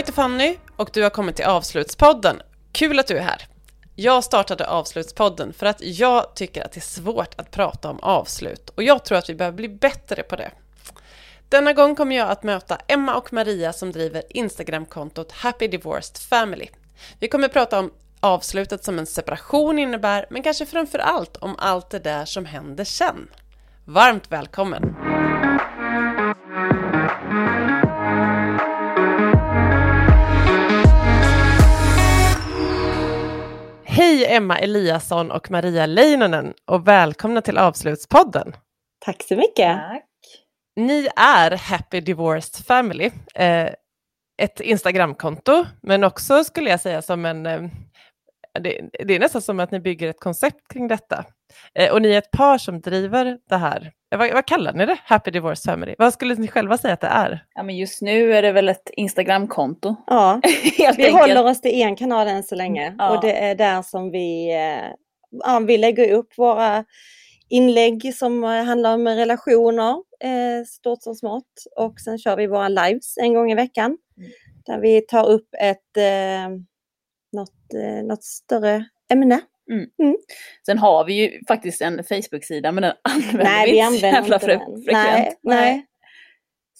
heter Fanny och du har kommit till Avslutspodden. Kul att du är här. Jag startade Avslutspodden för att jag tycker att det är svårt att prata om avslut och jag tror att vi behöver bli bättre på det. Denna gång kommer jag att möta Emma och Maria som driver Instagramkontot Happy Divorced Family. Vi kommer prata om avslutet som en separation innebär, men kanske framför allt om allt det där som händer sen. Varmt välkommen! Hej Emma Eliasson och Maria Leinonen och välkomna till Avslutspodden. Tack så mycket. Tack. Ni är Happy Divorced Family, eh, ett Instagramkonto, men också skulle jag säga som en... Eh, det, det, är nästan som att ni bygger ett koncept kring detta. Eh, och ni är ett par som driver det här. Eh, vad, vad, kallar ni det? Happy Divorced Family? Vad skulle ni själva säga att det är? Ja, men just nu är det väl ett Instagramkonto. Ja, vi enkelt. håller oss till en kanal än så länge. Ja. Och det är där som vi, eh, ja, vi lägger upp våra inlägg som handlar om relationer, eh, stort som smått. Och sen kör vi våra lives en gång i veckan. Mm. Där vi tar upp ett, eh, något, eh, något större ämne. Mm. Mm. Sen har vi ju faktiskt en Facebook-sida men den använder nej, vi inte så jävla fre frekvent. Nej, nej.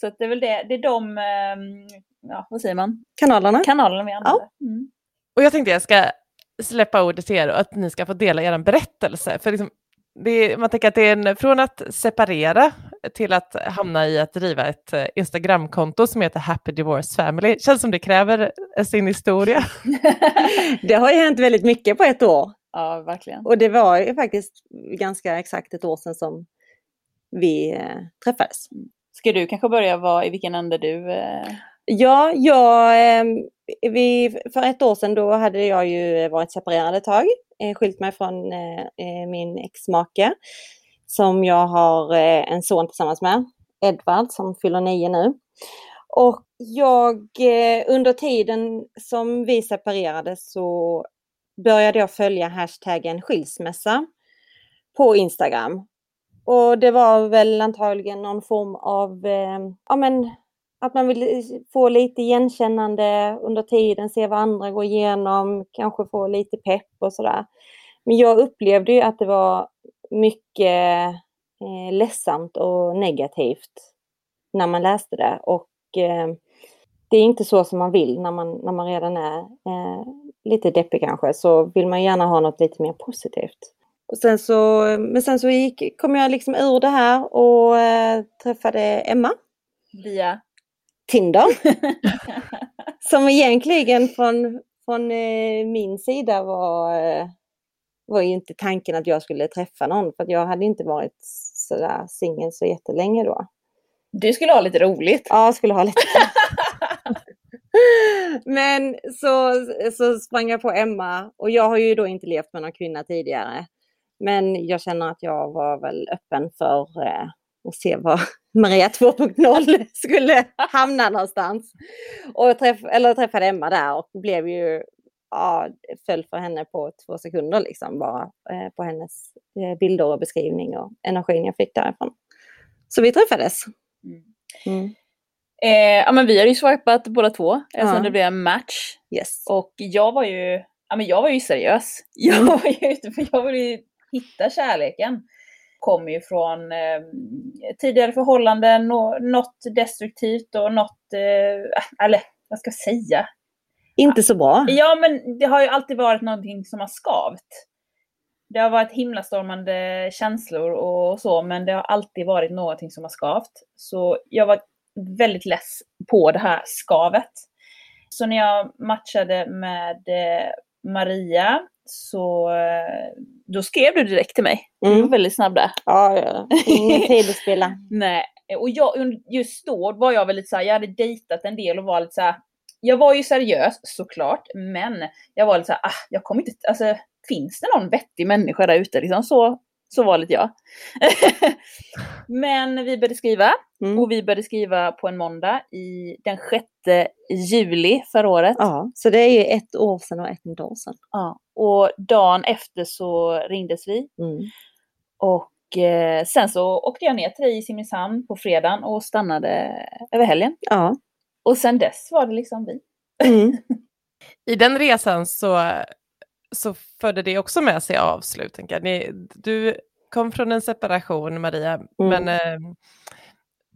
Så det är väl det, det är de, ehm, ja vad säger man? Kanalerna. Kanalerna vi använder. Ja. Mm. Och jag tänkte jag ska släppa ordet till er och att ni ska få dela er berättelse. För liksom, är, man tänker att det är en, från att separera till att hamna i att driva ett eh, Instagramkonto som heter Happy Divorce Family. Känns som det kräver sin historia. det har ju hänt väldigt mycket på ett år. Ja, verkligen. Och det var ju faktiskt ganska exakt ett år sedan som vi eh, träffades. Ska du kanske börja vara i vilken ände du... Eh... Ja, jag, eh, vi, för ett år sedan då hade jag ju varit separerad ett tag eh, skilt mig från eh, eh, min exmake som jag har eh, en son tillsammans med, Edvard som fyller nio nu. Och jag under tiden som vi separerade så började jag följa hashtaggen skilsmässa på Instagram. Och det var väl antagligen någon form av, eh, ja men att man vill få lite igenkännande under tiden, se vad andra går igenom, kanske få lite pepp och sådär. Men jag upplevde ju att det var mycket eh, ledsamt och negativt när man läste det. Och eh, det är inte så som man vill när man, när man redan är eh, lite deppig kanske, så vill man gärna ha något lite mer positivt. Och sen så, men sen så gick, kom jag liksom ur det här och eh, träffade Emma. Via? Tinder. som egentligen från, från eh, min sida var, eh, var ju inte tanken att jag skulle träffa någon för jag hade inte varit sådär singel så jättelänge då. Du skulle ha lite roligt. Ja, jag skulle ha lite. Men så, så sprang jag på Emma och jag har ju då inte levt med någon kvinna tidigare. Men jag känner att jag var väl öppen för eh, att se var Maria 2.0 skulle hamna någonstans. Och träff, eller träffade Emma där och blev ju, ja, föll för henne på två sekunder liksom bara eh, på hennes eh, bilder och beskrivning och energin jag fick därifrån. Så vi träffades. Mm. Eh, ja men vi har ju swipat båda två eftersom ja. det blev en match. Yes. Och jag var ju, ja men jag var ju seriös. Jag var ju ute för jag ville hitta kärleken kommer ju från eh, tidigare förhållanden, no, något destruktivt och något, eh, eller vad ska jag säga? Inte så bra. Ja, men det har ju alltid varit någonting som har skavt. Det har varit himlastormande känslor och så, men det har alltid varit någonting som har skavt. Så jag var väldigt less på det här skavet. Så när jag matchade med eh, Maria så eh, då skrev du direkt till mig. Mm. Du var väldigt snabb där. Ja, ja. ingen tid att spela. Nej, och jag, just då var jag väldigt såhär, jag hade dejtat en del och var lite såhär, jag var ju seriös såklart, men jag var lite såhär, ah, jag kommer inte, alltså finns det någon vettig människa där ute liksom? Så, så var lite jag. men vi började skriva mm. och vi började skriva på en måndag i den 6 juli förra året. Ja, så det är ju ett år sedan och ett år sedan. Ja, och dagen efter så ringdes vi. Mm. Och eh, sen så åkte jag ner till dig i Simrishamn på fredagen och stannade över helgen. Ja. Och sen dess var det liksom vi. Mm. I den resan så, så förde det också med sig avslut. Tänker jag. Ni, du kom från en separation, Maria, Mm. men, eh,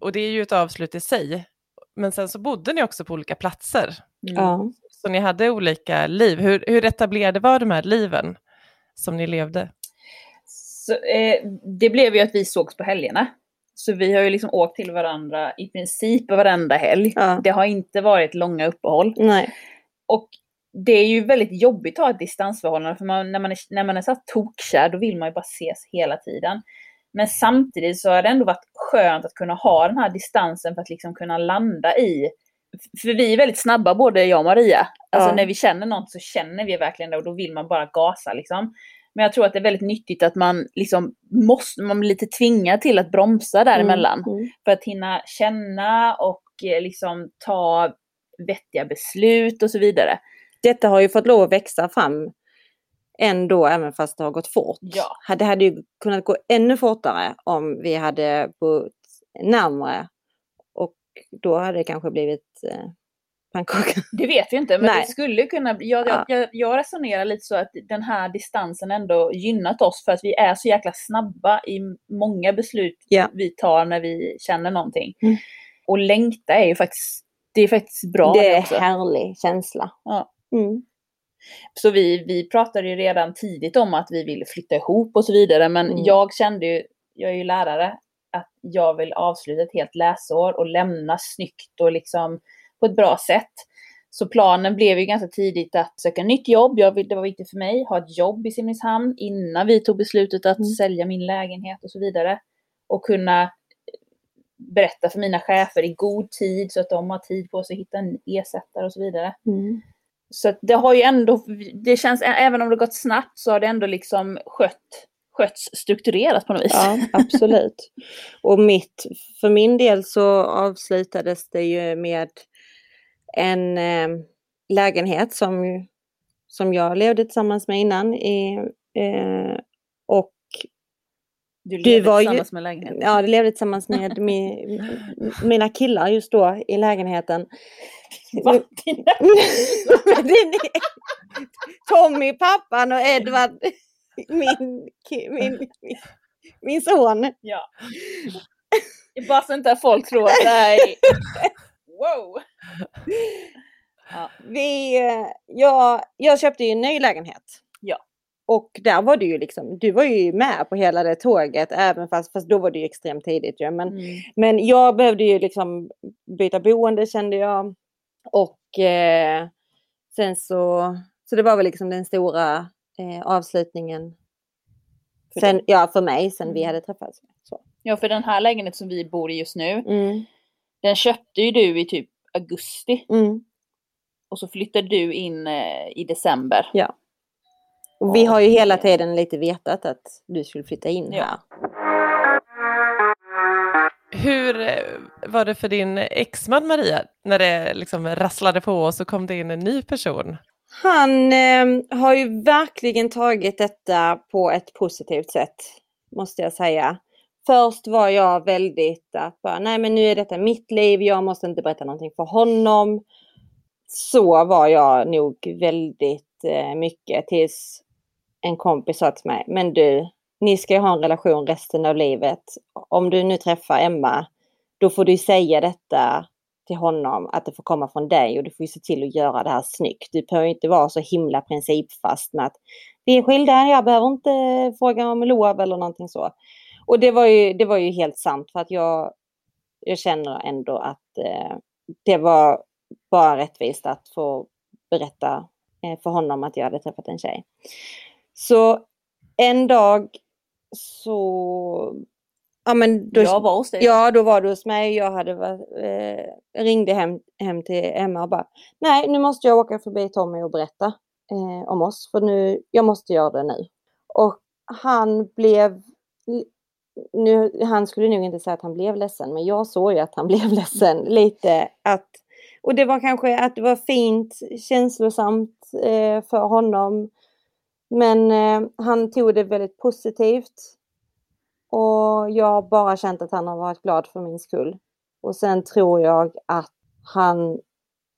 och det är ju ett avslut i sig. Men sen så bodde ni också på olika platser. Ja. Så ni hade olika liv. Hur, hur etablerade var de här liven som ni levde? Så, eh, det blev ju att vi sågs på helgerna. Så vi har ju liksom åkt till varandra i princip varenda helg. Ja. Det har inte varit långa uppehåll. Nej. Och det är ju väldigt jobbigt att ha ett distansförhållande för man, när man är, när man är så tokkär då vill man ju bara ses hela tiden. Men samtidigt så har det ändå varit skönt att kunna ha den här distansen för att liksom kunna landa i för vi är väldigt snabba, både jag och Maria. Alltså Ja. när vi känner något så känner vi verkligen det och då vill man bara gasa liksom. Men jag tror att det är väldigt nyttigt att man liksom måste, man blir lite tvingad till att bromsa däremellan. Mm. För att hinna känna och eh, liksom ta vettiga beslut och så vidare. Detta har ju fått lov att växa fram ändå, även fast det har gått fort. Ja. Det hade ju kunnat gå ännu fortare om vi hade bott närmare. Och då hade det kanske blivit eh, pannkaka. Det vet vi inte, men Nej. det skulle kunna bli... Jag, Ja. jag, jag, resonerar lite så att den här distansen ändå gynnat oss för att vi är så jäkla snabba i många beslut Ja. vi tar när vi känner någonting. Mm. Och längta är ju faktiskt, det är faktiskt bra det är en härlig känsla. Ja. Mm. Så vi, vi pratade ju redan tidigt om att vi ville flytta ihop och så vidare. Men Mm. jag kände ju, jag är ju lärare, att jag vill avsluta ett helt läsår och lämna snyggt och liksom på ett bra sätt. Så planen blev ju ganska tidigt att söka nytt jobb. Jag vill, det var viktigt för mig, ha ett jobb i Simrishamn innan vi tog beslutet att Mm. sälja min lägenhet och så vidare. Och kunna berätta för mina chefer i god tid så att de har tid på sig att hitta en ersättare och så vidare. Mm. Så det har ju ändå, det känns, även om det gått snabbt så har det ändå liksom skött, skötts strukturerat på något vis. Ja, absolut. Och mitt, för min del så avslutades det ju med en eh, lägenhet som, som jag levde tillsammans med innan. I, eh, du, Du var ju- tillsammans med lägenheten. ja, jag levde tillsammans med mi, mina killar just då i lägenheten. Va? Det är- Tommy, pappan och Edvard, min, min, min, min son. ja. Bara så inte folk tror att det här är... Wow! Ja. Vi, eh, jag, jag köpte ju en ny lägenhet. Ja. Och där var du ju liksom, du var ju med på hela det tåget, även fast, fast då var det ju extremt tidigt ju. Men, Mm. men jag behövde ju liksom byta boende kände jag. Och eh, sen så, så det var väl liksom den stora eh, avslutningen. För sen, ja, för mig sen vi Mm. hade träffats. Så. Ja, för den här lägenheten som vi bor i just nu, Mm, den köpte ju du i typ augusti. mm. Och så flyttade du in eh, i december. Och vi har ju hela tiden lite vetat att du skulle flytta in Ja. här. Hur eh, var det för din exman Maria när det liksom rasslade på och så kom det in en ny person? Han eh, har ju verkligen tagit detta på ett positivt sätt, måste jag säga. Först var jag väldigt att bara, nej men nu är detta mitt liv, jag måste inte berätta någonting för honom. Så var jag nog väldigt eh, mycket tills en kompis sa till mig, men du, ni ska ju ha en relation resten av livet. Om du nu träffar Emma, då får du säga detta till honom att det får komma från dig och du får ju se till att göra det här snyggt. Du behöver inte vara så himla principfast med att vi är skilda, jag behöver inte fråga om lov eller någonting så. Och det var ju, det var ju helt sant för att jag, jag känner ändå att eh, det var bara rättvist att få berätta eh, för honom att jag hade träffat en tjej. Så en dag så... Ja, men då, Jag var hos dig. Ja, då var du hos mig. Jag hade eh, ringde hem, hem till Emma och bara Nej, nu måste jag åka förbi Tommy och berätta eh, om oss. För nu, jag måste göra det nu. Och han blev... Nu, han skulle nog inte säga att han blev ledsen, men jag såg ju att han blev ledsen lite. Att, och det var kanske att det var fint, känslosamt eh, för honom. Men eh, han tog det väldigt positivt. Och jag har bara känt att han har varit glad för min skull. Och sen tror jag att han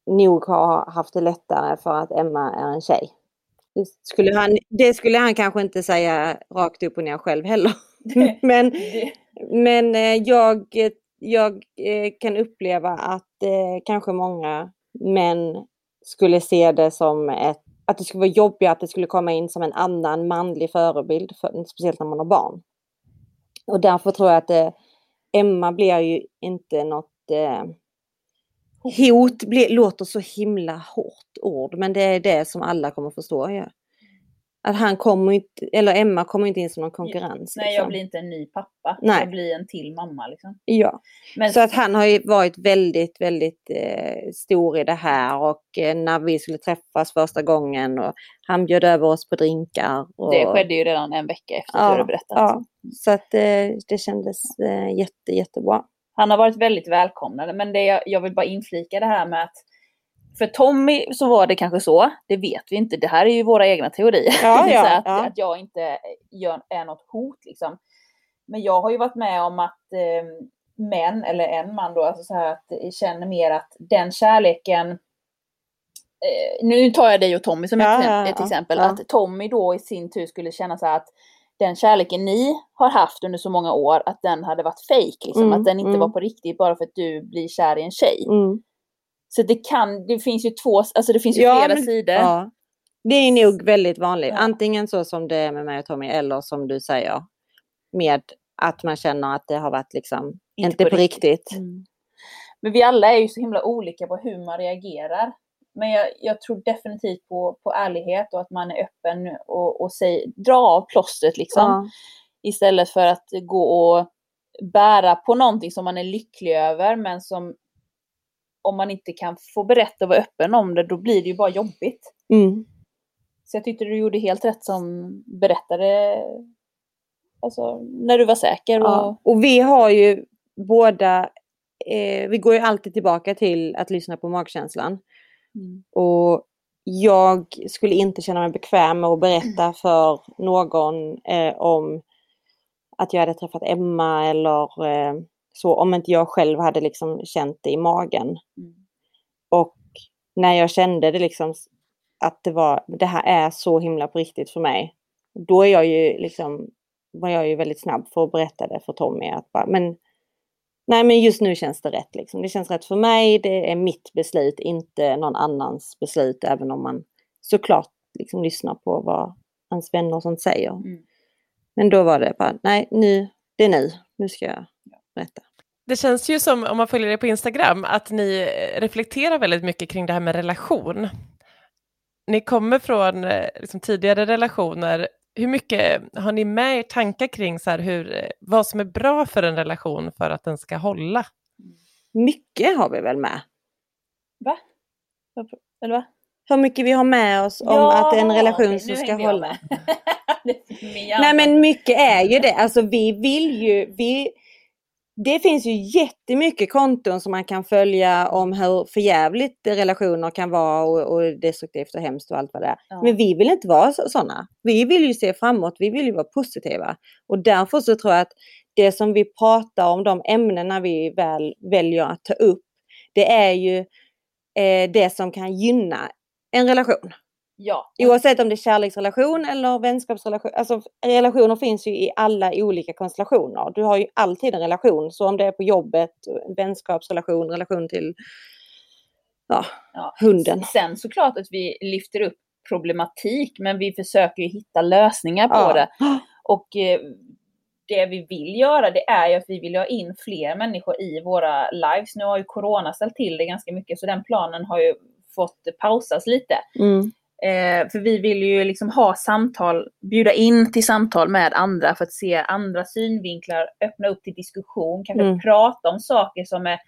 nog ha haft det lättare för att Emma är en tjej. Det skulle han, det skulle han kanske inte säga rakt upp och ner själv heller. men men eh, jag, jag eh, kan uppleva att eh, kanske många män skulle se det som ett, att det skulle vara jobbigt att det skulle komma in som en annan manlig förebild, för, speciellt när man har barn. Och därför tror jag att eh, Emma blir ju inte något eh, hot, blir, låter så himla hårt ord, men det är det som alla kommer förstå. Ja. Att han kommer inte, eller Emma kommer inte in som någon konkurrens. nej, liksom. jag blir inte en ny pappa. Nej. Jag blir en till mamma. Liksom. Ja. Men Så att han har ju varit väldigt, väldigt eh, stor i det här och eh, när vi skulle träffas första gången och han bjöd över oss på drinkar. Och, det skedde ju redan en vecka efter att Ja, du hade berättat. Ja, så att eh, det kändes eh, jätte, jättebra. Han har varit väldigt välkomnande. Men det jag, jag vill bara inflika det här med att för Tommy så var det kanske så, det vet vi inte, det här är ju våra egna teorier. Ja, ja, att, ja. att jag inte gör, är något hot liksom. Men jag har ju varit med om att eh, män, eller en man då, alltså så här att eh, känner mer att den kärleken eh, nu tar jag dig och Tommy som Ja, ett ja, exempel. Att Tommy då i sin tur skulle känna så här att den kärleken ni har haft under så många år, att den hade varit fejk. Liksom. Mm, att den inte mm. var på riktigt bara för att du blir kär i en tjej. Mm. Så det kan, det finns ju två, alltså det finns ju Ja, flera men- sidor. Ja. Det är nog väldigt vanligt. Ja. Antingen så som det är med mig och Tommy eller som du säger med att man känner att det har varit liksom inte, på, riktigt. Mm. Men vi alla är ju så himla olika på hur man reagerar. Men jag, jag tror definitivt på, på ärlighet och att man är öppen och, och säg, dra av plåstret liksom. Istället för att gå och bära på någonting som man är lycklig över men som om man inte kan få berätta och vara öppen om det då blir det ju bara jobbigt. Mm. Så jag tyckte du gjorde helt rätt som berättade alltså, när du var säker. Och, Ja. Och vi har ju båda, eh, vi går ju alltid tillbaka till att lyssna på magkänslan. Mm. Och jag skulle inte känna mig bekväm med att berätta för någon eh, om att jag hade träffat Emma eller eh, så om inte jag själv hade liksom känt det i magen. Mm. Och när jag kände det liksom att det var, det här är så himla på riktigt för mig. Då är jag ju liksom, var jag ju väldigt snabb för att berätta det för Tommy. Att bara, men, nej men just nu känns det rätt liksom. Det känns rätt för mig, det är mitt beslut, inte någon annans beslut. Även om man såklart liksom lyssnar på vad hans vänner och sånt säger. Mm. Men då var det bara, nej nu, det är nu, nu ska jag berätta. Det känns ju som, om man följer er på Instagram, att ni reflekterar väldigt mycket kring det här med relation. Ni kommer från eh, liksom, tidigare relationer. Hur mycket har ni med er tankar kring så här, hur, eh, vad som är bra för en relation för att den ska hålla? Mycket har vi väl med. Va? Eller va? Hur mycket vi har med oss om Ja, att en relation nu ska hålla. Nej men mycket är ju det. Alltså vi vill ju, vi, det finns ju jättemycket konton som man kan följa om hur förjävligt relationer kan vara och, och destruktivt och hemskt och allt vad det är. Ja. Men vi vill inte vara sådana. Vi vill ju se framåt, vi vill ju vara positiva. Och därför så tror jag att det som vi pratar om, de ämnena vi väl väljer att ta upp, det är ju eh, det som kan gynna en relation. Ja. Oavsett om det är kärleksrelation eller vänskapsrelation. Alltså relationer finns ju i alla olika konstellationer. Du har ju alltid en relation. Så om det är på jobbet, vänskapsrelation, relation till ja, Ja. hunden. Sen såklart att vi lyfter upp problematik men vi försöker ju hitta lösningar på Ja. det. Och eh, det vi vill göra det är ju att vi vill ha in fler människor i våra lives. Nu har ju Corona ställt till det ganska mycket så den planen har ju fått pausas lite. Mm. Eh, för vi vill ju liksom ha samtal, bjuda in till samtal med andra för att se andra synvinklar, öppna upp till diskussion, kanske Mm. prata om saker som är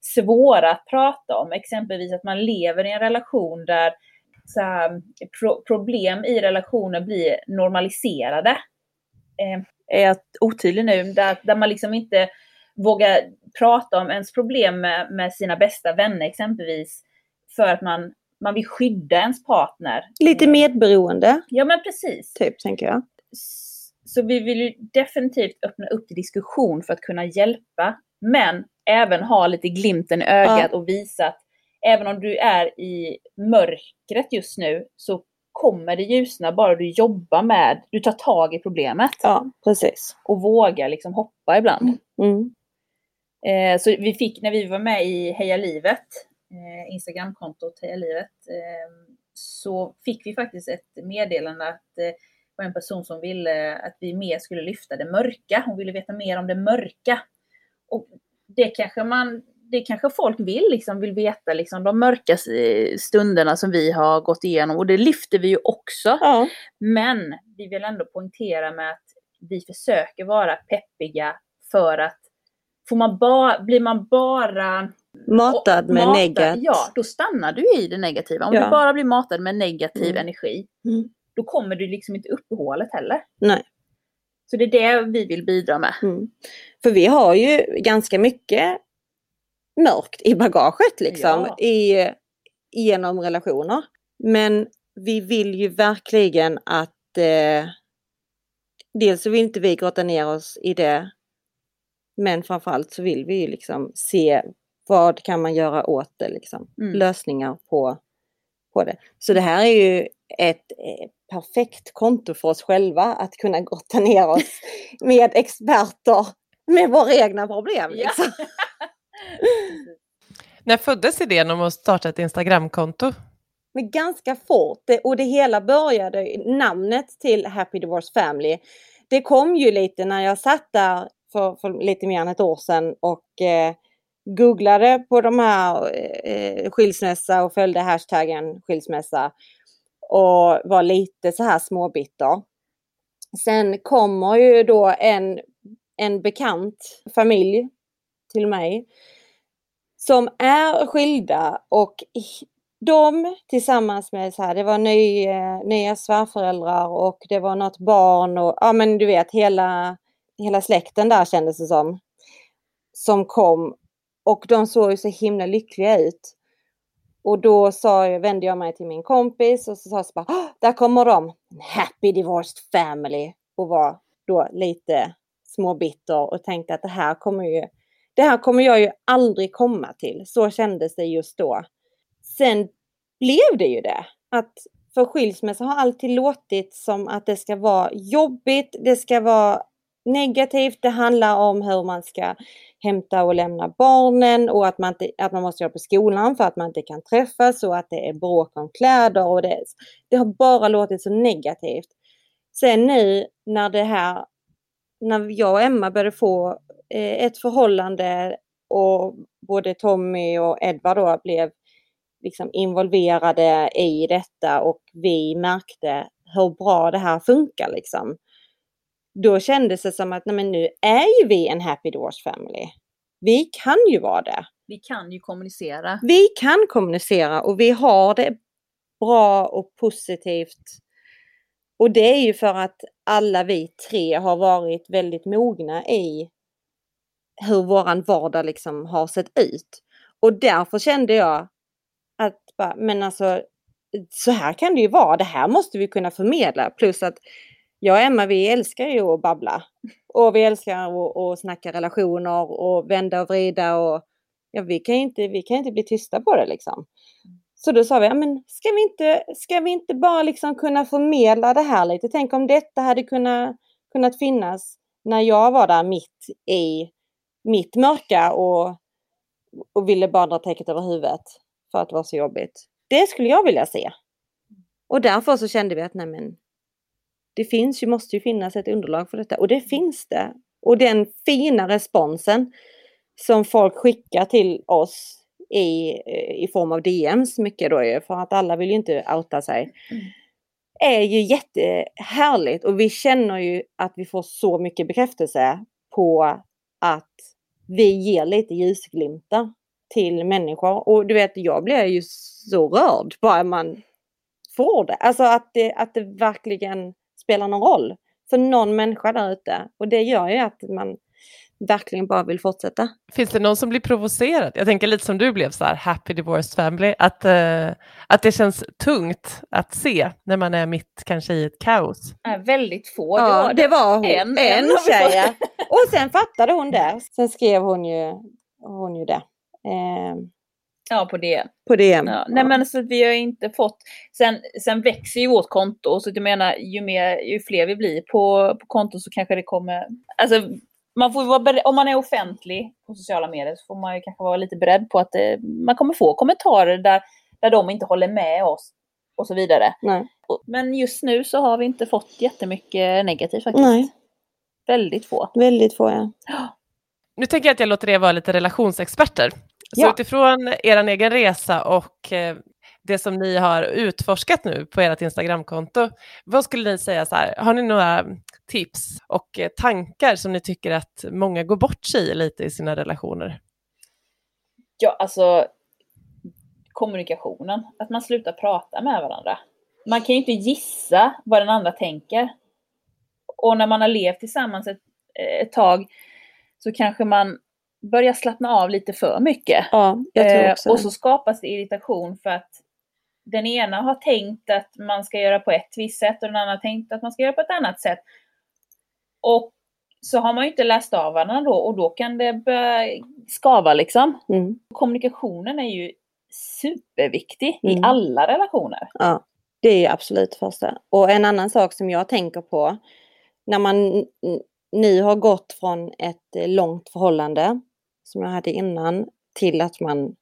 svåra att prata om. Exempelvis att man lever i en relation där så här, pro- problem i relationen blir normaliserade. Eh, är jag otydlig nu? Där, där man liksom inte vågar prata om ens problem med, med sina bästa vänner exempelvis. För att man, man vill skydda ens partner. Lite medberoende, Ja men precis. typ, tänker jag. Så vi vill ju definitivt öppna upp till diskussion för att kunna hjälpa. Men även ha lite glimten i ögat och visa att även om du är i mörkret just nu så kommer det ljusna bara du jobbar med, du tar tag i problemet Ja, precis. och vågar liksom hoppa ibland. Mm. Eh, så vi fick, när vi var med i Heja Livet, eh, Instagramkontot Heja Livet, eh, så fick vi faktiskt ett meddelande att eh, var en person som ville att vi mer skulle lyfta det mörka. Hon ville veta mer om det mörka. Och det kanske man, det kanske folk vill, liksom, vill veta liksom, de mörka stunderna som vi har gått igenom. Och det lyfter vi ju också. Ja, Men vi vill ändå poängtera med att vi försöker vara peppiga för att får man ba, blir man bara matad med matad, negat. Ja, då stannar du i det negativa. Om Ja. du bara blir matad med negativ Mm. energi, Mm. då kommer du liksom inte upp i hålet heller. Nej. Så det är det vi vill bidra med. Mm. För vi har ju ganska mycket mörkt i bagaget liksom Ja. i, genom relationer. Men vi vill ju verkligen att eh, dels så vill inte vi grotta ner oss i det. Men framförallt så vill vi ju liksom se vad kan man göra åt det liksom. Mm. Lösningar på, på det. Så det här är ju ett eh, perfekt konto för oss själva att kunna grotta ner oss med experter med våra egna problem. Ja. Liksom. När föddes idén om att starta ett Instagramkonto? Men ganska fort. Det, och det hela började, namnet till Happy Divorce Family, det kom ju lite när jag satt där för, för lite mer än ett år sedan och eh, googlade på de här eh, eh, skilsmässa och följde hashtaggen skilsmässa och var lite så här småbitter. Sen kommer ju då en, en bekant familj till mig som är skilda och de tillsammans med så här, det var ny, eh, nya svärföräldrar och det var något barn och ja men du vet hela, hela släkten där kändes det som. Som kom och de såg ju så himla lyckliga ut. Och då sa jag, vände jag mig till min kompis och så sa jag så bara, där kommer de! Happy divorced family! Och var då lite småbitter och tänkte att det här kommer ju, det här kommer jag ju aldrig komma till. Så kändes det just då. Sen blev det ju det. Att för skilsmässa har alltid låtit som att det ska vara jobbigt, det ska vara negativt, det handlar om hur man ska hämta och lämna barnen och att man, inte, att man måste göra på skolan för att man inte kan träffas och att det är bråk om kläder och det, det har bara låtit så negativt. Sen nu när det här, när jag och Emma började få eh, ett förhållande och både Tommy och Edvard då blev liksom involverade i detta och vi märkte hur bra det här funkar liksom. Då kändes det som att nej men nu är ju vi en happy divorce family. Vi kan ju vara det. Vi kan ju kommunicera. Vi kan kommunicera och vi har det bra och positivt. Och det är ju för att alla vi tre har varit väldigt mogna i hur våran vardag liksom har sett ut. Och därför kände jag att, men alltså, så här kan det ju vara. Det här måste vi kunna förmedla. Plus att jag och Emma, vi älskar ju att babbla. Och vi älskar att, att snacka relationer och vända och vrida och ja, vi kan ju inte, vi kan inte bli tysta på det liksom. Så då sa vi, ja, men ska vi inte, ska vi inte bara liksom kunna förmedla det här lite? Tänk om detta hade kunnat, kunnat finnas när jag var där mitt i mitt mörka och, och ville bara dra täcket över huvudet för att det var så jobbigt. Det skulle jag vilja se. Och därför så kände vi att nej men, det finns ju, måste ju finnas ett underlag för detta och det finns det. Och den fina responsen som folk skickar till oss i, i form av DMs mycket då ju, för att alla vill ju inte outa sig. Är ju jättehärligt och vi känner ju att vi får så mycket bekräftelse på att vi ger lite ljusglimtar till människor. Och du vet, jag blir ju så rörd bara man får det. Alltså att det, att det verkligen spelar någon roll för någon människa där ute. Och det gör ju att man verkligen bara vill fortsätta. Finns det någon som blir provocerad? Jag tänker lite som du blev så här, happy divorced family, att, eh, att det känns tungt att se när man är mitt kanske i ett kaos. Är väldigt få. Ja, det var hon. en- En, en tjej. Och sen fattade hon det. Sen skrev hon ju, hon ju det. Eh, Ja, på det. på DM. Ja, nej men så vi har inte fått, sen, sen växer ju vårt konto så jag menar ju, mer, ju fler vi blir på, på konto så kanske det kommer, alltså man får vara beredd, om man är offentlig på sociala medier så får man ju kanske vara lite beredd på att eh, man kommer få kommentarer där, där de inte håller med oss och så vidare. Nej. Men just nu så har vi inte fått jättemycket negativt faktiskt. Nej, Väldigt få. väldigt få ja. Nu tänker jag att jag låter er vara lite relationsexperter. Så Ja. utifrån er egen resa och eh, det som ni har utforskat nu på ert Instagramkonto, vad skulle ni säga så här, har ni några tips och eh, tankar som ni tycker att många går bort sig i lite i sina relationer? Ja, alltså kommunikationen. Att man slutar prata med varandra. Man kan ju inte gissa vad den andra tänker. Och när man har levt tillsammans ett, ett tag så kanske man börjar slappna av lite för mycket. Ja, jag tror Eh, också och det. så skapas det irritation för att den ena har tänkt att man ska göra på ett visst sätt och den andra har tänkt att man ska göra på ett annat sätt. Och så har man ju inte läst av varandra då och då kan det börja skava liksom. Mm. Kommunikationen är ju superviktig Mm. i alla relationer. Ja, det är ju absolut första. Och en annan sak som jag tänker på när man nu har gått från ett eh, långt förhållande som jag hade innan till att man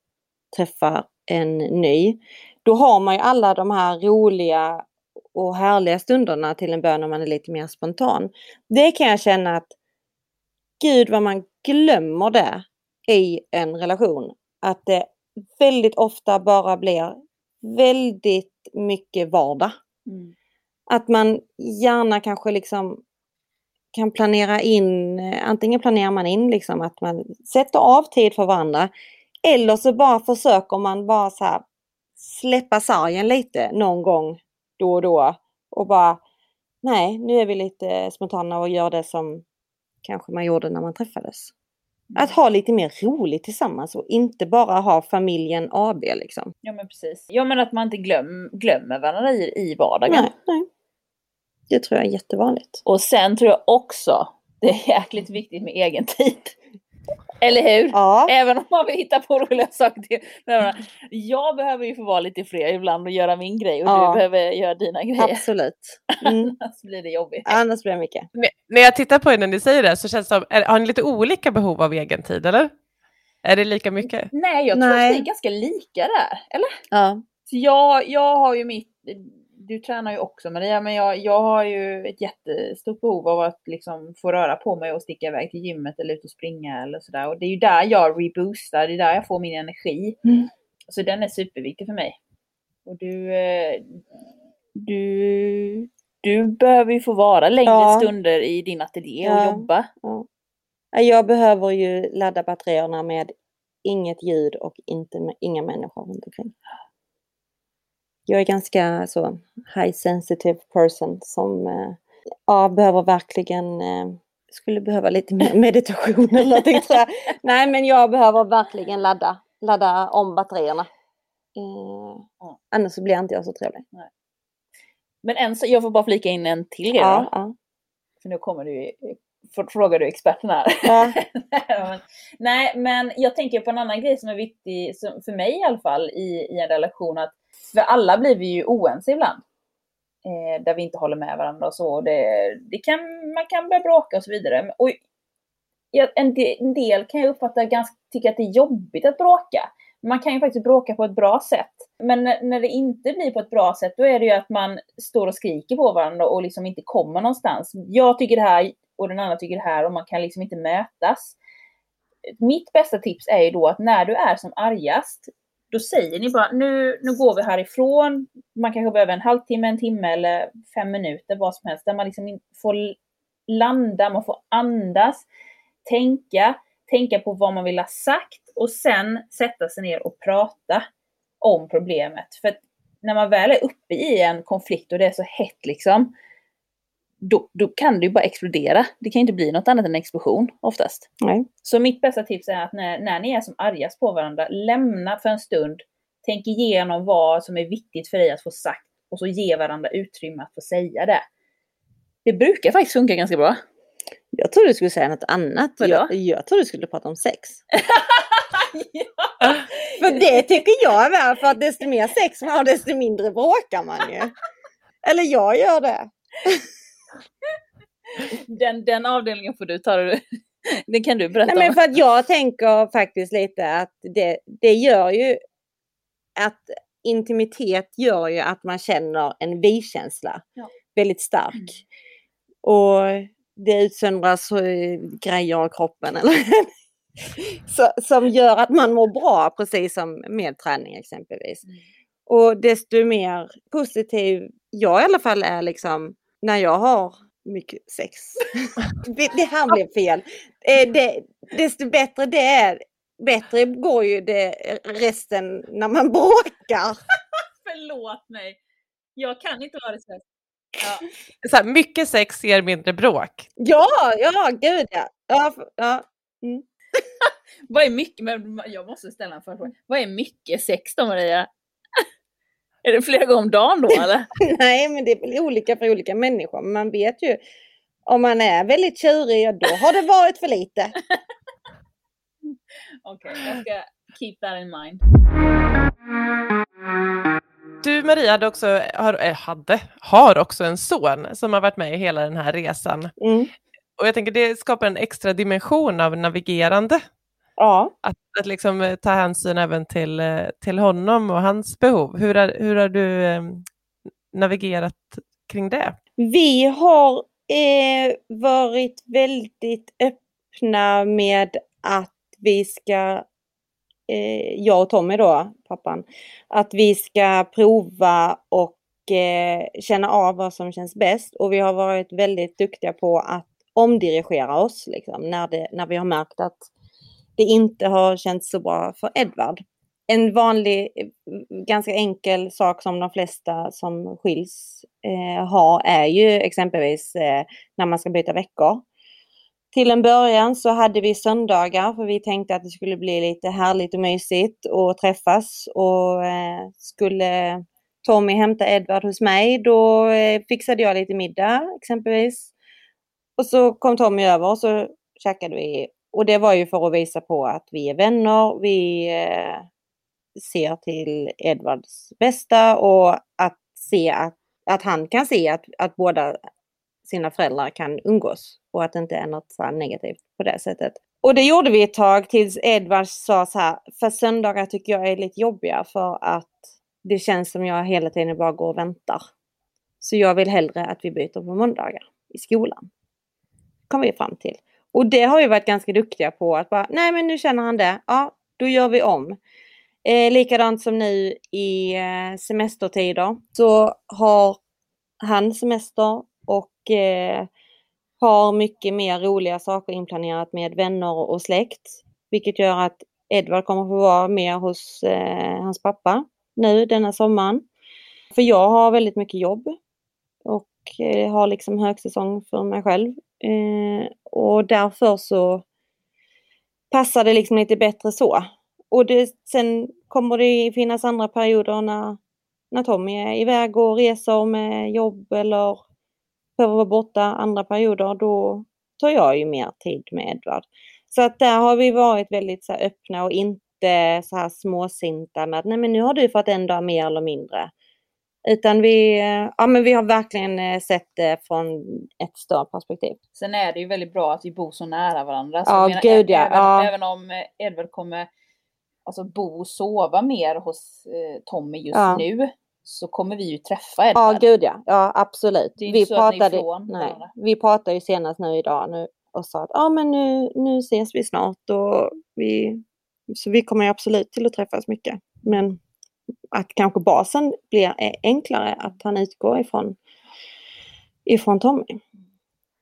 träffar en ny. Då har man ju alla de här roliga och härliga stunderna till en början när man är lite mer spontan. Det kan jag känna att gud vad man glömmer det i en relation. Att det väldigt ofta bara blir väldigt mycket vardag. Att man gärna kanske liksom kan planera in, eh, antingen planerar man in liksom att man sätter av tid för varandra eller så bara försöker man bara så här släppa sargen lite någon gång då och då och bara nej, nu är vi lite spontana och gör det som kanske man gjorde när man träffades. Att ha lite mer roligt tillsammans och inte bara ha familjen AB liksom. Ja men precis. Ja men att man inte glöm, glömmer varandra i, i vardagen. Nej, nej. Det tror jag är jättevanligt. Och sen tror jag också det är jäkligt viktigt med egen tid. Eller hur? Ja, Även om man vill hitta på roliga saker till. Jag behöver ju få vara lite fred ibland och göra min grej och Ja. du behöver göra dina grejer. absolut. Mm. Annars blir det jobbigt. Annars blir det mycket. När jag tittar på er när ni säger det så känns det som, är, har ni lite olika behov av egen tid eller? Är det lika mycket? Nej, jag tror Nej. att vi är ganska lika där. Eller? Ja, Så jag, jag har ju mitt, du tränar ju också Maria, men jag, jag har ju ett jättestort behov av att liksom få röra på mig och sticka iväg till gymmet eller ut och springa eller sådär. Och det är ju där jag reboostar, det är där jag får min energi. Mm. Så den är superviktig för mig. Och du, eh, du, du behöver ju få vara längre Ja. stunder i din ateljé Ja. och jobba. ja. Jag behöver ju ladda batterierna med inget ljud och inte inga människor runt omkring. Jag är ganska så high sensitive person som eh, ja, behöver verkligen eh, skulle behöva lite mer meditation eller någonting tror jag. Nej men jag behöver verkligen ladda, ladda om batterierna. Ja. Annars så blir inte jag så trevlig. Men en, jag får bara flika in en till grej Ja, ja. För nu kommer du, frågar du experten här. Ja. Nej, men jag tänker på en annan grej som är viktig, för mig i alla fall, i, i en relation. att för alla blir vi ju oense ibland. Eh, där vi inte håller med varandra och så. Det, det kan, man kan börja bråka och så vidare. Och en, del, en del kan jag uppfatta ganska, tycker att det är jobbigt att bråka. Man kan ju faktiskt bråka på ett bra sätt. Men när, när det inte blir på ett bra sätt, då är det ju att man står och skriker på varandra och liksom inte kommer någonstans. Jag tycker det här och den andra tycker det här och man kan liksom inte mötas. Mitt bästa tips är ju då att när du är som argast, då säger ni bara nu, nu går vi härifrån. Man kanske behöver en halvtimme, en timme eller fem minuter, vad som helst. Där man liksom får landa, man får andas, tänka, tänka på vad man vill ha sagt och sen sätta sig ner och prata om problemet. För när man väl är uppe i en konflikt och det är så hett liksom, då, då kan det ju bara explodera. Det kan ju inte bli något annat än en explosion oftast. Nej. Så mitt bästa tips är att när, när ni är som argast på varandra, lämna för en stund, tänk igenom vad som är viktigt för dig att få sagt och så ge varandra utrymme att få säga det. Det brukar faktiskt funka ganska bra. Jag trodde du skulle säga något annat. Vadå? Jag, jag trodde du skulle prata om sex. För det tycker jag är väl, för att desto mer sex man har desto mindre bråkar man ju. Eller jag gör det. Den, den avdelningen får du ta. det- kan du berätta Nej, men för att jag tänker faktiskt lite att det, det gör ju att intimitet gör ju att man känner en vi-känsla Ja. väldigt stark. Och det utsöndras eh, grejer i kroppen eller så, som gör att man mår bra, precis som med träning exempelvis. Mm. Och desto mer positiv jag i alla fall är liksom när jag har mycket sex. det, det här blev fel. Eh, det, desto bättre det är, bättre går ju det resten när man bråkar. Förlåt mig. Jag kan inte vara det så. Ja. Så här, mycket sex ger mindre bråk. Ja, ja, gud ja. ja, ja. Vad är mycket, men jag måste ställa en fråga. Vad är mycket sex då Maria? Är det flera gånger om dagen då eller? Nej, men det är väl olika för olika människor. Men man vet ju, om man är väldigt tjurig, ja, då har det varit för lite. Okej, jag ska keep that in mind. Du Maria hade också, har, eh, hade, har också en son som har varit med i hela den här resan. Mm. Och jag tänker det skapar en extra dimension av navigerande. Ja. Att, att liksom eh, ta hänsyn även till, eh, till honom och hans behov. Hur har, hur har du eh, navigerat kring det? Vi har eh, varit väldigt öppna med att vi ska, eh, jag och Tommy då, pappan, att vi ska prova och känna av vad som känns bäst. Och vi har varit väldigt duktiga på att omdirigera oss liksom, när, det, när vi har märkt att det inte har känts så bra för Edvard. En vanlig, ganska enkel sak som de flesta som skiljs eh, har är ju exempelvis eh, när man ska byta veckor. Till en början så hade vi söndagar för vi tänkte att det skulle bli lite härligt och mysigt och träffas och eh, skulle Tommy hämta Edvard hos mig då eh, fixade jag lite middag exempelvis. Och så kom Tommy över och så käkade vi och det var ju för att visa på att vi är vänner, vi eh, ser till Edvards bästa och att se att, att han kan se att, att båda sina föräldrar kan umgås och att det inte är något så negativt på det sättet. Och det gjorde vi ett tag tills Edvard sa så här, för söndagar tycker jag är lite jobbiga för att det känns som jag hela tiden bara går och väntar. Så jag vill hellre att vi byter på måndagar i skolan. Kom vi fram till. Och det har vi varit ganska duktiga på att bara, nej men nu känner han det, ja då gör vi om. Eh, likadant som nu i eh, semestertider så har han semester och eh, har mycket mer roliga saker inplanerat med vänner och släkt. Vilket gör att Edvard kommer få vara mer hos eh, hans pappa nu denna sommaren. För jag har väldigt mycket jobb och eh, har liksom högsäsong för mig själv. Eh, och därför så passar det liksom lite bättre så. Och det, sen kommer det finnas andra perioder när, när Tommy är iväg och reser med jobb eller behöver vara borta andra perioder. Då tar jag ju mer tid med Edvard. Så att där har vi varit väldigt så här, öppna och inte så här småsinta med att nej men nu har du fått en dag mer eller mindre. Utan vi, ja, men vi har verkligen eh, sett det från ett större perspektiv. Sen är det ju väldigt bra att vi bor så nära varandra. Så Ja, menar, gud, ja. Även, Ja. även om eh, Edvard kommer alltså, bo och sova mer hos eh, Tommy just Ja. nu så kommer vi ju träffa Ja, Edvard. gud ja. Ja, absolut. Det är inte Vi så att ni är pratade, ifrån nej, varandra. vi pratade ju senast nu idag nu och sa att ja, men nu, nu ses vi snart och vi, så vi kommer ju absolut till att träffas mycket. Men att kanske basen blir enklare, att han utgår ifrån, ifrån Tommy.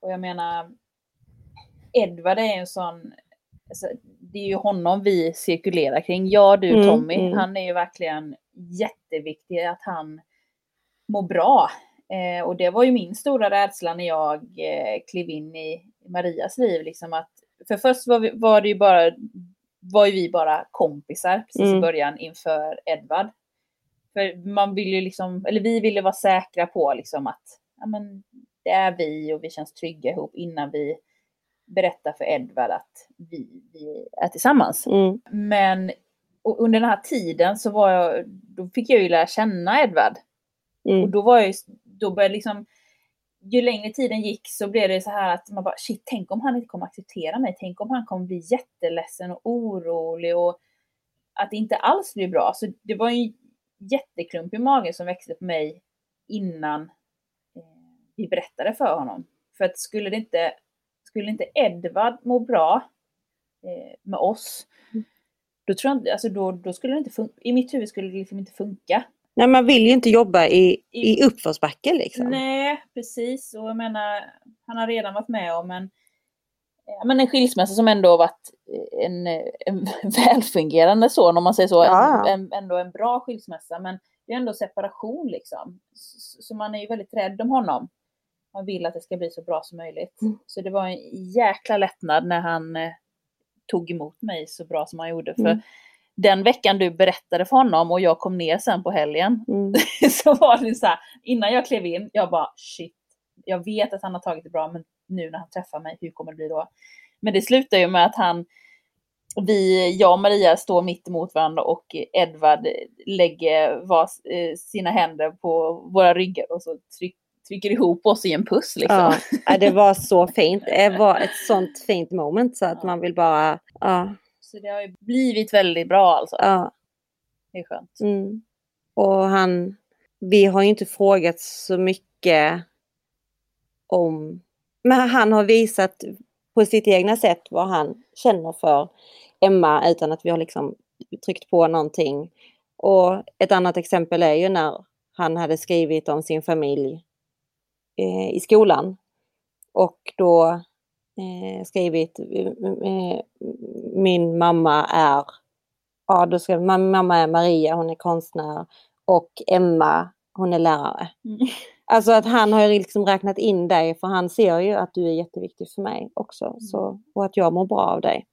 Och jag menar, Edvard är en sån, alltså, det är ju honom vi cirkulerar kring. Jag, du, Mm, Tommy. mm. Han är ju verkligen jätteviktig att han mår bra. Eh, och det var ju min stora rädsla när jag eh, klev in i Marias liv. Liksom att, för först var, vi, var det ju bara, var ju vi bara kompisar precis i Mm. början inför Edvard. För man vill ju liksom, eller vi ville vara säkra på liksom att ja, men, det är vi och vi känns trygga ihop innan vi berättar för Edvard att vi, vi är tillsammans. Mm. Men och under den här tiden så var jag, då fick jag ju lära känna Edvard. Och Mm. då var jag ju, då började liksom, ju längre tiden gick så blev det så här att man bara shit, tänk om han inte kommer acceptera mig. Tänk om han kommer bli jätteledsen och orolig och att det inte alls blir bra. Så det var en jätteklump i magen som växte på mig innan eh, vi berättade för honom. För att skulle det inte, skulle inte Edvard må bra eh, med oss, då tror jag inte, alltså då, då skulle det inte funka. I mitt huvud skulle det liksom inte funka. Nej, man vill ju inte jobba i, i uppförsbacke liksom. Nej, precis. Och jag menar, han har redan varit med om en, men en skilsmässa som ändå varit en, en välfungerande son, om man säger så. Ja. En, en, ändå en bra skilsmässa, men det är ändå separation liksom. Så, så man är ju väldigt rädd om honom. Man vill att det ska bli så bra som möjligt. Mm. Så det var en jäkla lättnad när han eh, tog emot mig så bra som han gjorde. För Mm. Den veckan du berättade för honom och jag kom ner sen på helgen, Mm. så var det så här, innan jag klev in, jag bara shit, jag vet att han har tagit det bra, men nu när han träffar mig, hur kommer det bli då? Men det slutar ju med att han, vi, jag och Maria står mitt emot varandra och Edvard lägger var, eh, sina händer på våra ryggar och så tryck, trycker ihop oss i en puss liksom. Ja, det var så fint. Det var ett sånt fint moment så att man vill bara, ja, Så det har ju blivit väldigt bra alltså. ja. Det är skönt. Mm. Och han, vi har ju inte frågat så mycket om, men han har visat på sitt egna sätt vad han känner för Emma utan att vi har liksom tryckt på någonting. Och ett annat exempel är ju när han hade skrivit om sin familj eh, i skolan. Och då eh, skrivit eh, min mamma är ja, då min mamma är Maria, hon är konstnär och Emma, hon är lärare. Mm. Alltså att han har liksom räknat in dig för han ser ju att du är jätteviktig för mig också så, och att jag mår bra av dig.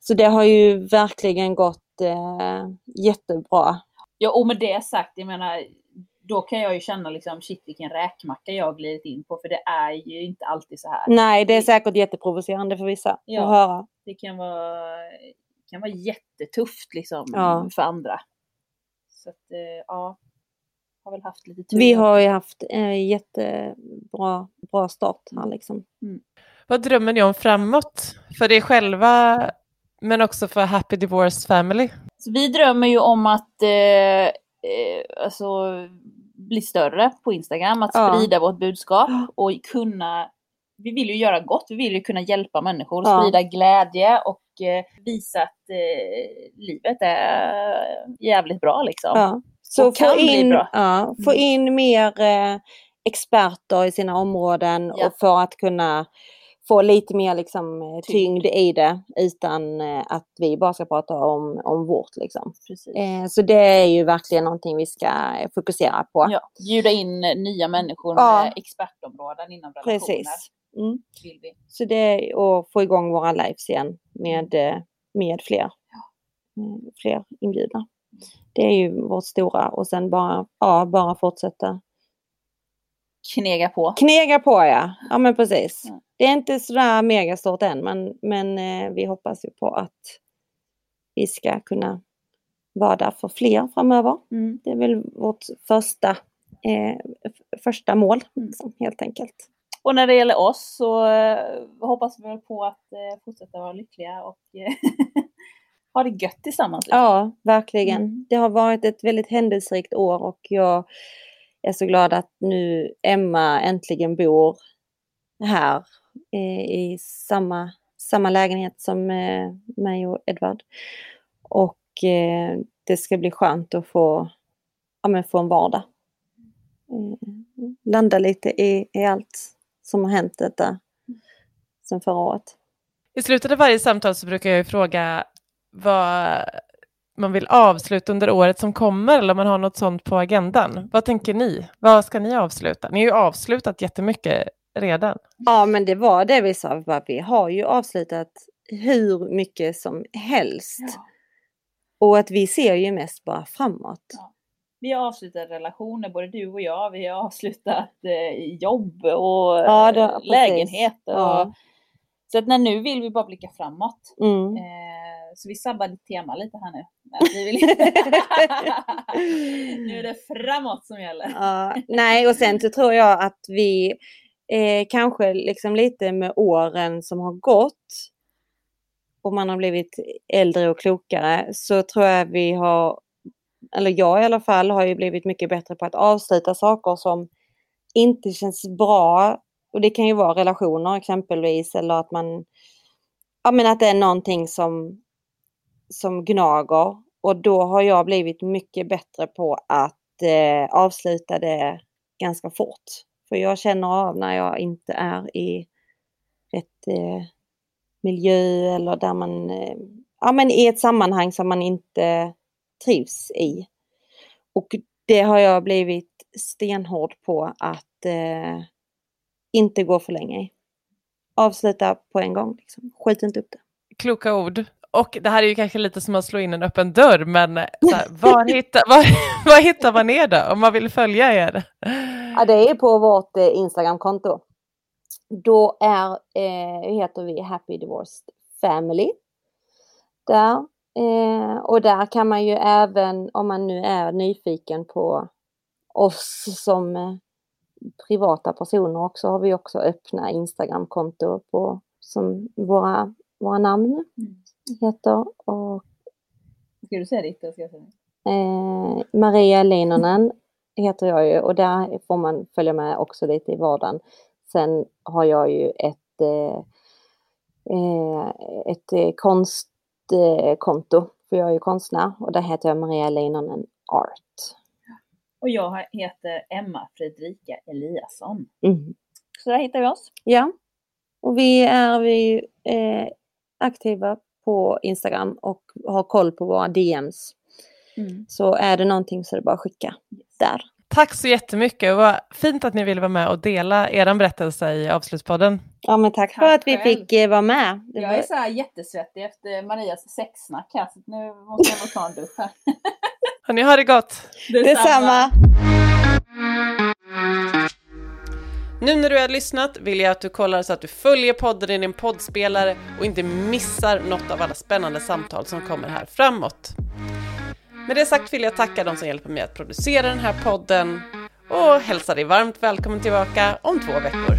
Så det har ju verkligen gått eh, jättebra. Ja, och med det sagt, jag menar, då kan jag ju känna liksom, shit vilken räkmacka jag har glidit in på, för det är ju inte alltid så här. Nej, det är säkert jätteprovocerande för vissa Ja. att höra. Det kan vara, kan vara jättetufft liksom Ja. för andra. Så att, eh, ja, har väl haft lite tur. Vi har ju haft en jättebra bra start här liksom. Vad drömmer ni om framåt? För er själva, men också för Happy Divorce Family? Så vi drömmer ju om att eh, eh, alltså, bli större på Instagram, att Ja. sprida vårt budskap Ja. och kunna vi vill ju göra gott, vi vill ju kunna hjälpa människor, Ja. sprida glädje och eh, visa att eh, livet är jävligt bra liksom. Ja. Så Och få in, ja, få Mm. in mer eh, experter i sina områden Ja. och för att kunna få lite mer liksom, eh, Tyngd. i det utan eh, att vi bara ska prata om, om vårt. Liksom. Eh, så det är ju verkligen någonting vi ska fokusera på. Ja, bjuda in nya människor Ja. med expertområden inom relationer. Precis. Mm. Vill vi. Så det är att få igång våra lives igen med, eh, med fler, mm, fler inbjudna. Det är ju vårt stora och sen bara, ja, bara fortsätta Knega på. Knega på ja, ja men precis. Ja. Det är inte sådär megastort än men, men eh, vi hoppas ju på att vi ska kunna vara där för fler framöver. Mm. Det är väl vårt första, eh, första mål Mm. liksom, helt enkelt. Och när det gäller oss så eh, hoppas vi på att eh, fortsätta vara lyckliga och eh, ha det gött tillsammans. liksom. Ja, verkligen. Mm. Det har varit ett väldigt händelserikt år och jag är så glad att nu Emma äntligen bor här eh, i samma, samma lägenhet som eh, mig och Edvard. Och eh, det ska bli skönt att få, ja, men få en vardag. Eh, landa lite i, i allt som har hänt detta sen förra året. I slutet av varje samtal så brukar jag ju fråga vad man vill avsluta under året som kommer eller om man har något sånt på agendan. Vad tänker ni? Vad ska ni avsluta? Ni har ju avslutat jättemycket redan. Ja men det var det vi sa, vi har ju avslutat hur mycket som helst. Ja. Och att vi ser ju mest bara framåt. Ja. Vi har avslutat relationer, både du och jag. Vi har avslutat eh, jobb och Ja, det- eh. Ja. Och Så att när nu vill vi bara blicka framåt. Mm. Eh, så vi sabbar ditt tema lite här nu. Nej, vi vill... nu är det framåt som gäller. Ja, nej, och sen så tror jag att vi eh, kanske liksom lite med åren som har gått och man har blivit äldre och klokare så tror jag vi har, eller jag i alla fall, har ju blivit mycket bättre på att avsluta saker som inte känns bra. Och det kan ju vara relationer exempelvis eller att man, ja men att det är någonting som, som gnager. Och då har jag blivit mycket bättre på att eh, avsluta det ganska fort. För jag känner av när jag inte är i rätt eh, miljö eller där man, eh, ja men i ett sammanhang som man inte trivs i. Och det har jag blivit stenhård på att eh, inte gå för länge i. Avsluta på en gång, liksom. skjut inte upp det. Kloka ord. Och det här är ju kanske lite som att slå in en öppen dörr, men så här, var, hittar, var, var hittar man er då om man vill följa er? Ja, det är på vårt eh, Instagramkonto. Då är, eh, heter vi Happy Divorced Family. Där. Eh, och där kan man ju även, om man nu är nyfiken på oss som eh, privata personer också, har vi också öppna Instagramkonto på som våra, våra namn Mm. Heter. Och Ska du säga ditt eller ska jag säga ditt? Eh, Maria Leinonen heter jag ju och där får man följa med också lite i vardagen. Sen har jag ju ett, eh, eh, ett eh, konstkonto, för jag är ju konstnär och där heter jag Maria Leinonen Art. Och jag heter Emma Fredrika Eliasson. Mm. Så där hittar vi oss. Ja, och vi är vi, eh, aktiva på Instagram och har koll på våra DMs. Så är det någonting så är det bara att skicka där. Tack så jättemycket. Vad fint att ni ville vara med och dela er berättelse i avslutspodden. Ja men tack, för Tack att vi själv. fick eh, vara med. Det Jag var- är så här jättesvettig efter Marias sexsnack här, så nu måste jag ta en dusch här. Hörni, ha det gott! Detsamma! Nu när du har lyssnat vill jag att du kollar så att du följer podden i din poddspelare och inte missar något av alla spännande samtal som kommer här framåt. Med det sagt vill jag tacka de som hjälper mig att producera den här podden och hälsa dig varmt välkommen tillbaka om två veckor.